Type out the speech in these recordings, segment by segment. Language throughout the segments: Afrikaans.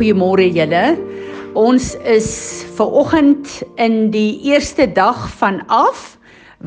Goeiemôre julle. Ons is ver oggend in die eerste dag van af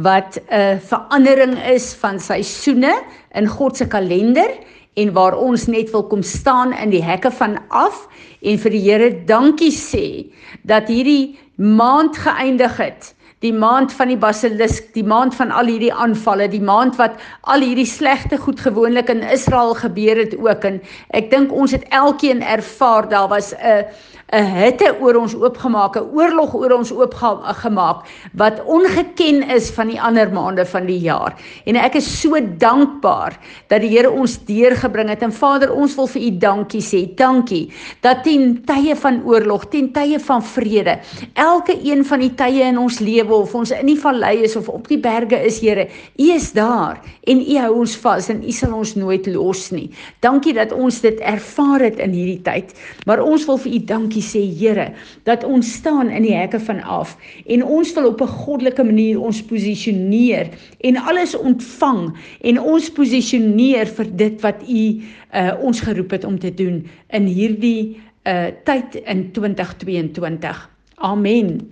wat 'n verandering is van seisoene in God se kalender en waar ons net wil kom staan in die hekke van af en vir die Here dankie sê dat hierdie maand geëindig het die maand van die basilisk, die maand van al hierdie aanvalle, die maand wat al hierdie slegte goed gewoonlik in Israel gebeur het ook. En ek dink ons het elkeen ervaar daar was 'n 'n hitte oor ons oopgemaak, 'n oorlog oor ons oopgemaak wat ongeken is van die ander maande van die jaar. En ek is so dankbaar dat die Here ons deurgebring het. En Vader, ons wil vir U dankie sê. Dankie dat ten tye van oorlog, ten tye van vrede, elke een van die tye in ons lewe of ons in die vallei is of op die berge is, Here, U is daar en U hou ons vas en U sal ons nooit los nie. Dankie dat ons dit ervaar het in hierdie tyd. Maar ons wil vir U dankie sê Here dat ons staan in die hekke van af en ons wil op 'n goddelike manier ons posisioneer en alles ontvang en ons posisioneer vir dit wat u uh, ons geroep het om te doen in hierdie uh, tyd in 2022. Amen.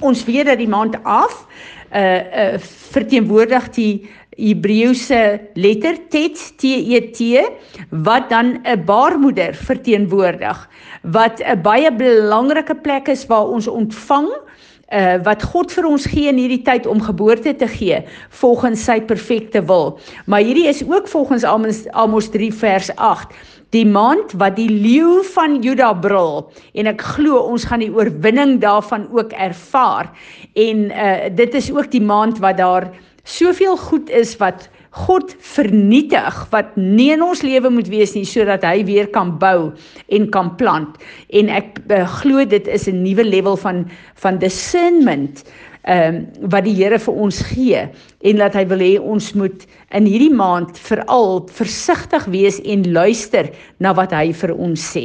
Ons weet dat die maand af uh, uh verteenwoordig die Hebreëse letter tet t e t wat dan 'n baarmoeder verteenwoordig wat 'n baie belangrike plek is waar ons ontvang uh wat God vir ons gee in hierdie tyd om geboorte te gee volgens sy perfekte wil. Maar hierdie is ook volgens Amos Amos 3 vers 8 die maand wat die leeu van Juda brul en ek glo ons gaan die oorwinning daarvan ook ervaar. En uh dit is ook die maand wat daar soveel goed is wat God vernietig wat nie in ons lewe moet wees nie sodat hy weer kan bou en kan plant. En ek uh, glo dit is 'n nuwe level van van discernment ehm um, wat die Here vir ons gee en dat hy wil hê ons moet in hierdie maand veral versigtig wees en luister na wat hy vir ons sê.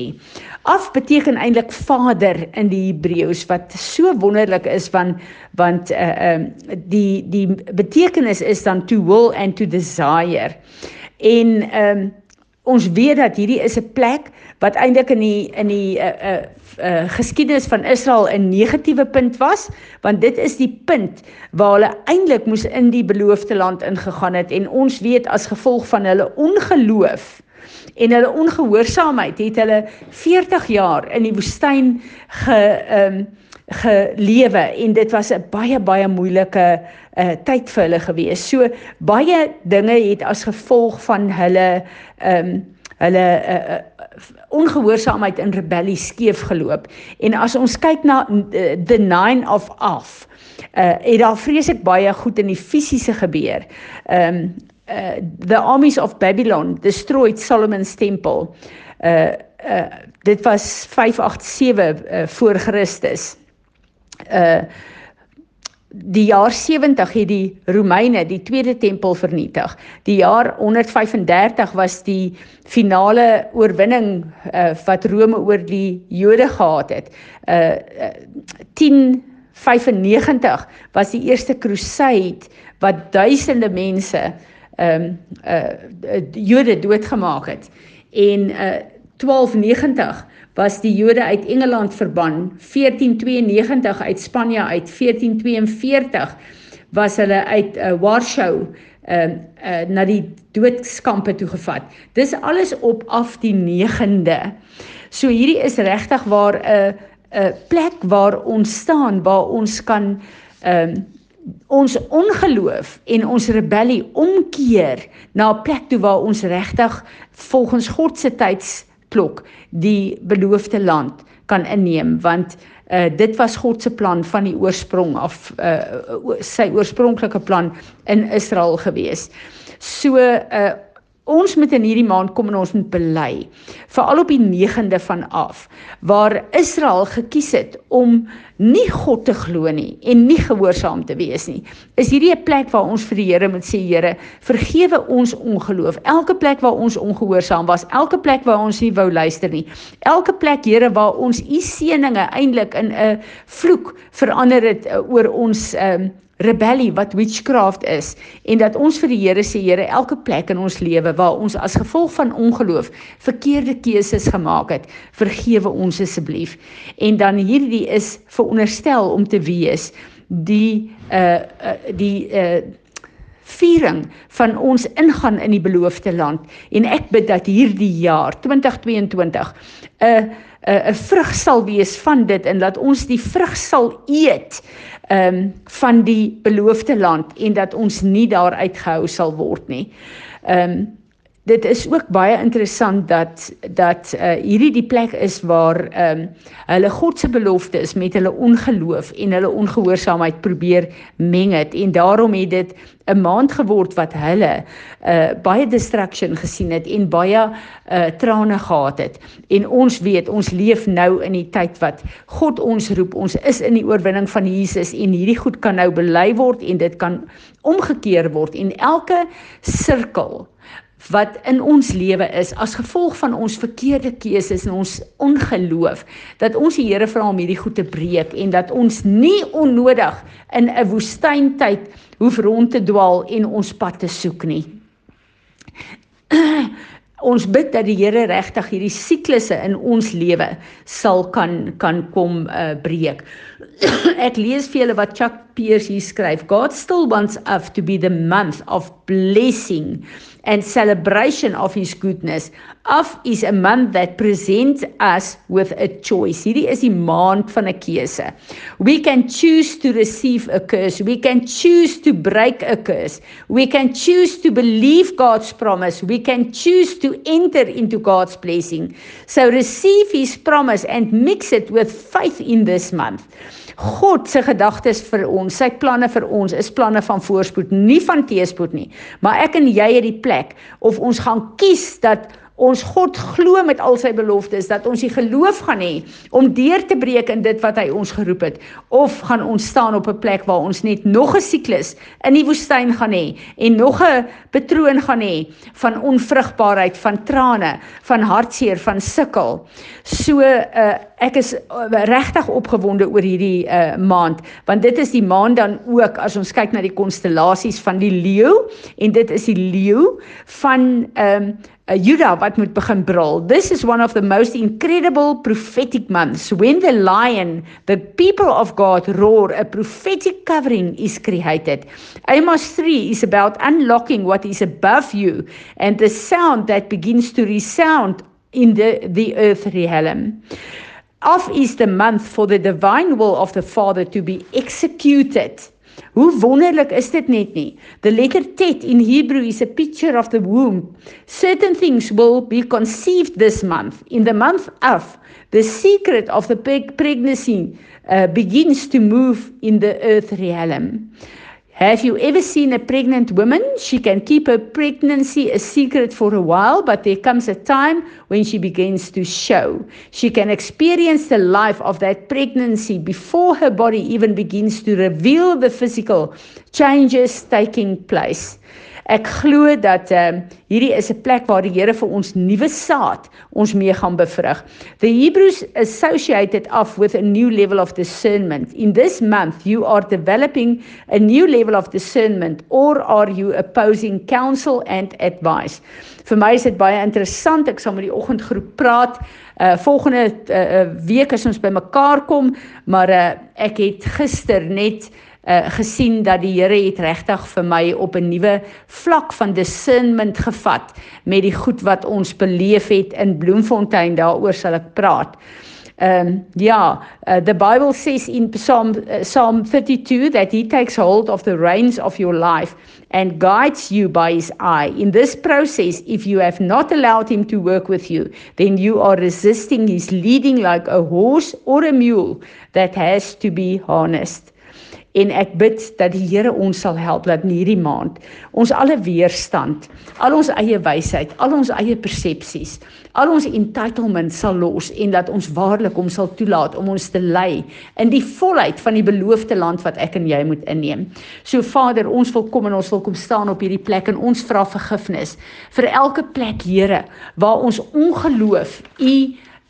Af beteken eintlik Vader in die Hebreëus wat so wonderlik is van want uh ehm uh, die die betekenis is dan to will and to desire. En ehm um, ons weet dat hierdie is 'n plek wat eintlik in die in die uh uh, uh geskiedenis van Israel 'n negatiewe punt was, want dit is die punt waar hulle eintlik moes in die beloofde land ingegaan het. En ons weet as gevolg van hulle ongeloof en hulle ongehoorsaamheid het hulle 40 jaar in die woestyn ge ehm um, gelewe. En dit was 'n baie baie moeilike uh, tyd vir hulle gewees. So baie dinge het as gevolg van hulle ehm um, hulle uh, ongehoorsaamheid en rebellie skeef geloop. En as ons kyk na uh, the nine of af, uh, het daar vreeslik baie goed in die fisiese gebeur. Ehm um, uh, the armies of Babylon destroyed Solomon's temple. Uh uh dit was 587 uh, voor Christus uh die jaar 70 het die Romeine die tweede tempel vernietig. Die jaar 135 was die finale oorwinning uh wat Rome oor die Jode gehad het. Uh 1095 was die eerste crusade wat duisende mense um uh Jode doodgemaak het. En uh 1290 was die Jode uit Engeland verban 1492 uit Spanje uit 1442 was hulle uit uh, Warschau uh, uh, na die doodskampe toe gevat. Dis alles op af die 9de. So hierdie is regtig waar 'n uh, 'n uh, plek waar ons staan waar ons kan ehm uh, ons ongeloof en ons rebellie omkeer na 'n plek toe waar ons regtig volgens God se tyds klok die beloofde land kan inneem want uh, dit was God se plan van die oorsprong af uh, sy oorspronklike plan in Israel gewees. So uh, ons moet in hierdie maand kom en ons moet bely veral op die 9de van af waar Israel gekies het om nie God te glo nie en nie gehoorsaam te wees nie. Is hierdie 'n plek waar ons vir die Here moet sê Here vergewe ons ongeloof. Elke plek waar ons ongehoorsaam was elke plek waar ons nie wou luister nie elke plek Here waar ons u seëninge eintlik in 'n vloek verander het uh, oor ons um, rebellie wat witchcraft is en dat ons vir die Here sê Here elke plek in ons lewe waar ons as gevolg van ongeloof verkeerde keuses gemaak het vergewe ons asseblief. En dan hierdie is veronderstel om te wees die uh, uh die uh viering van ons ingaan in die beloofde land en ek bid dat hierdie jaar 2022 'n uh, 'n uh, vrug sal wees van dit en dat ons die vrug sal eet ehm um, van die beloofde land en dat ons nie daar uitgehou sal word nie. Ehm um, dit is ook baie interessant dat dat uh, hierdie die plek is waar ehm um, hulle God se belofte is met hulle ongeloof en hulle ongehoorsaamheid probeer meng het. En daarom het dit 'n maand geword wat hulle uh, baie distraction gesien het en baie uh, trane gehad het. En ons weet ons leef nou in die tyd wat God ons roep. Ons is in die oorwinning van Jesus en hierdie goed kan nou bely word en dit kan omgekeer word. En elke sirkel wat in ons lewe is as gevolg van ons verkeerde keuses en ons ongeloof dat ons die Here vra om hierdie goed te breek en dat ons nie onnodig in 'n woestyntyd hoef rond te dwaal en ons pad te soek nie. ons bid dat die Here regtig hierdie siklusse in ons lewe sal kan kan kom uh, breek. Ek lees vir julle wat Chuck Pierce hier skryf. God still wants us to be the month of blessing and celebration of his goodness. Af is a month that presents us with a choice. Hierdie is die maand van 'n keuse. We can choose to receive a curse. We can choose to break a curse. We can choose to believe God's promise. We can choose to enter into God's blessing. So receive his promise and mix it with faith in this month. God se gedagtes vir ons, sy planne vir ons is planne van voorspoed, nie van teëspoed nie. Maar ek en jy het die plek of ons gaan kies dat ons God glo met al sy beloftes dat ons die geloof gaan hê om deur te breek in dit wat hy ons geroep het of gaan ons staan op 'n plek waar ons net nog 'n siklus in die woestyn gaan hê en nog 'n patroon gaan hê van onvrugbaarheid, van trane, van hartseer, van sukkel. So uh, ek is uh, regtig opgewonde oor hierdie uh, maand want dit is die maand dan ook as ons kyk na die konstellasies van die leeu en dit is die leeu van ehm um, 'n Juda wat moet begin brul. This is one of the most incredible prophetic months when the lion, the people of God roar, a prophetic covering is created. Amos 3 is about unlocking what is above you and the sound that begins to resound in the the earth realm. Of is the month for the divine will of the Father to be executed. Hoe wonderlik is dit net nie. The letter Tet in Hebrew is a picture of the womb. Certain things will be conceived this month. In the month of the secret of the pregnancy uh, begins to move in the earth realm. Have you ever seen a pregnant woman? She can keep her pregnancy a secret for a while, but there comes a time when she begins to show. She can experience the life of that pregnancy before her body even begins to reveal the physical changes taking place. Ek glo dat ehm uh, hierdie is 'n plek waar die Here vir ons nuwe saad ons mee gaan bevrug. The Hebrews associated of with a new level of discernment. In this month you are developing a new level of discernment or are you opposing counsel and advice? Vir my is dit baie interessant. Ek sal met die oggendgroep praat. Uh volgende uh, week as ons bymekaar kom, maar uh, ek het gister net uh, gesien dat die Here het regtig vir my op 'n nuwe vlak van discernment gevat met die goed wat ons beleef het in Bloemfontein daaroor sal ek praat. Ehm um, ja, uh, the Bible says in Psalm uh, Psalm 32 that he takes hold of the reins of your life and guides you by his eye. In this process, if you have not allowed him to work with you, then you are resisting his leading like a horse or a mule that has to be harnessed en ek bid dat die Here ons sal help dat in hierdie maand ons alle weerstand, al ons eie wysheid, al ons eie persepsies, al ons entitlement sal los en dat ons waarlik hom sal toelaat om ons te lei in die volheid van die beloofde land wat ek en jy moet inneem. So Vader, ons wil kom en ons wil kom staan op hierdie plek en ons vra vergifnis vir elke plek, Here, waar ons ongeloof U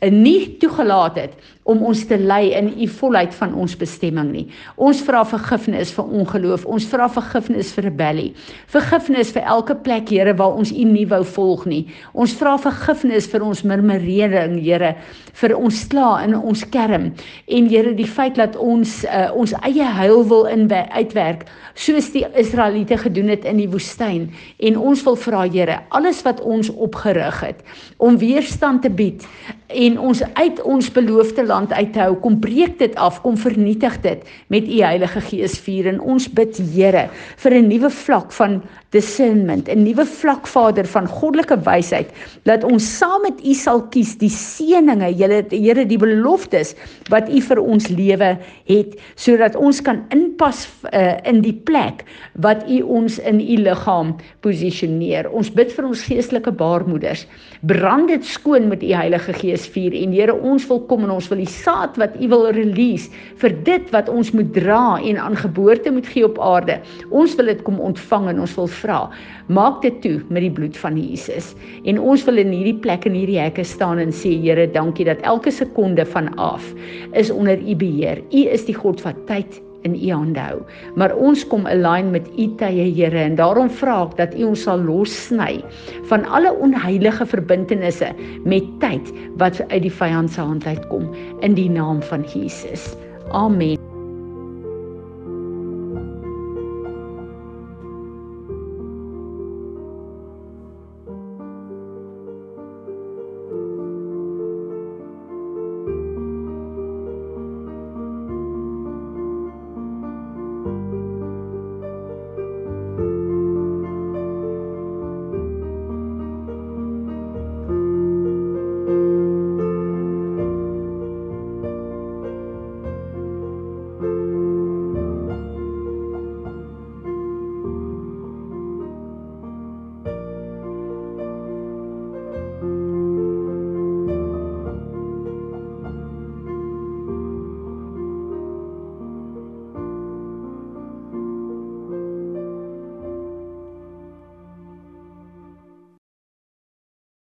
nie toegelaat het om ons te lei in u volheid van ons bestemming nie. Ons vra vergifnis vir ongeloof. Ons vra vergifnis vir rebellie. Vergifnis vir elke plek, Here, waar ons u nie wou volg nie. Ons vra vergifnis vir ons murmurering, Here, vir ons sla in ons kerm. En Here, die feit dat ons uh, ons eie huil wil in uitwerk, soos die Israeliete gedoen het in die woestyn. En ons wil vra, Here, alles wat ons opgerig het om weerstand te bied en ons uit ons beloofde land uithou, kom breek dit af, kom vernietig dit met u Heilige Gees vuur en ons bid Here vir 'n nuwe vlak van discernment, 'n nuwe vlak Vader van goddelike wysheid dat ons saam met u sal kies die seëninge, Here, Here die beloftes wat u vir ons lewe het sodat ons kan inpas uh, in die plek wat u ons in u liggaam posisioneer. Ons bid vir ons geestelike baarmoeders. Brand dit skoon met u Heilige Gees vuur en Here ons wil kom en ons wil die saad wat U wil release vir dit wat ons moet dra en aan geboorte moet gee op aarde. Ons wil dit kom ontvang en ons wil vra, maak dit toe met die bloed van Jesus. En ons wil in hierdie plek en hierdie hekke staan en sê Here, dankie dat elke sekonde van af is onder U beheer. U is die God wat tyd in u hande hou. Maar ons kom align met u tye Here en daarom vra ek dat u ons sal lossny van alle onheilige verbintenisse met tyd wat uit die vyand se hand uitkom in die naam van Jesus. Amen.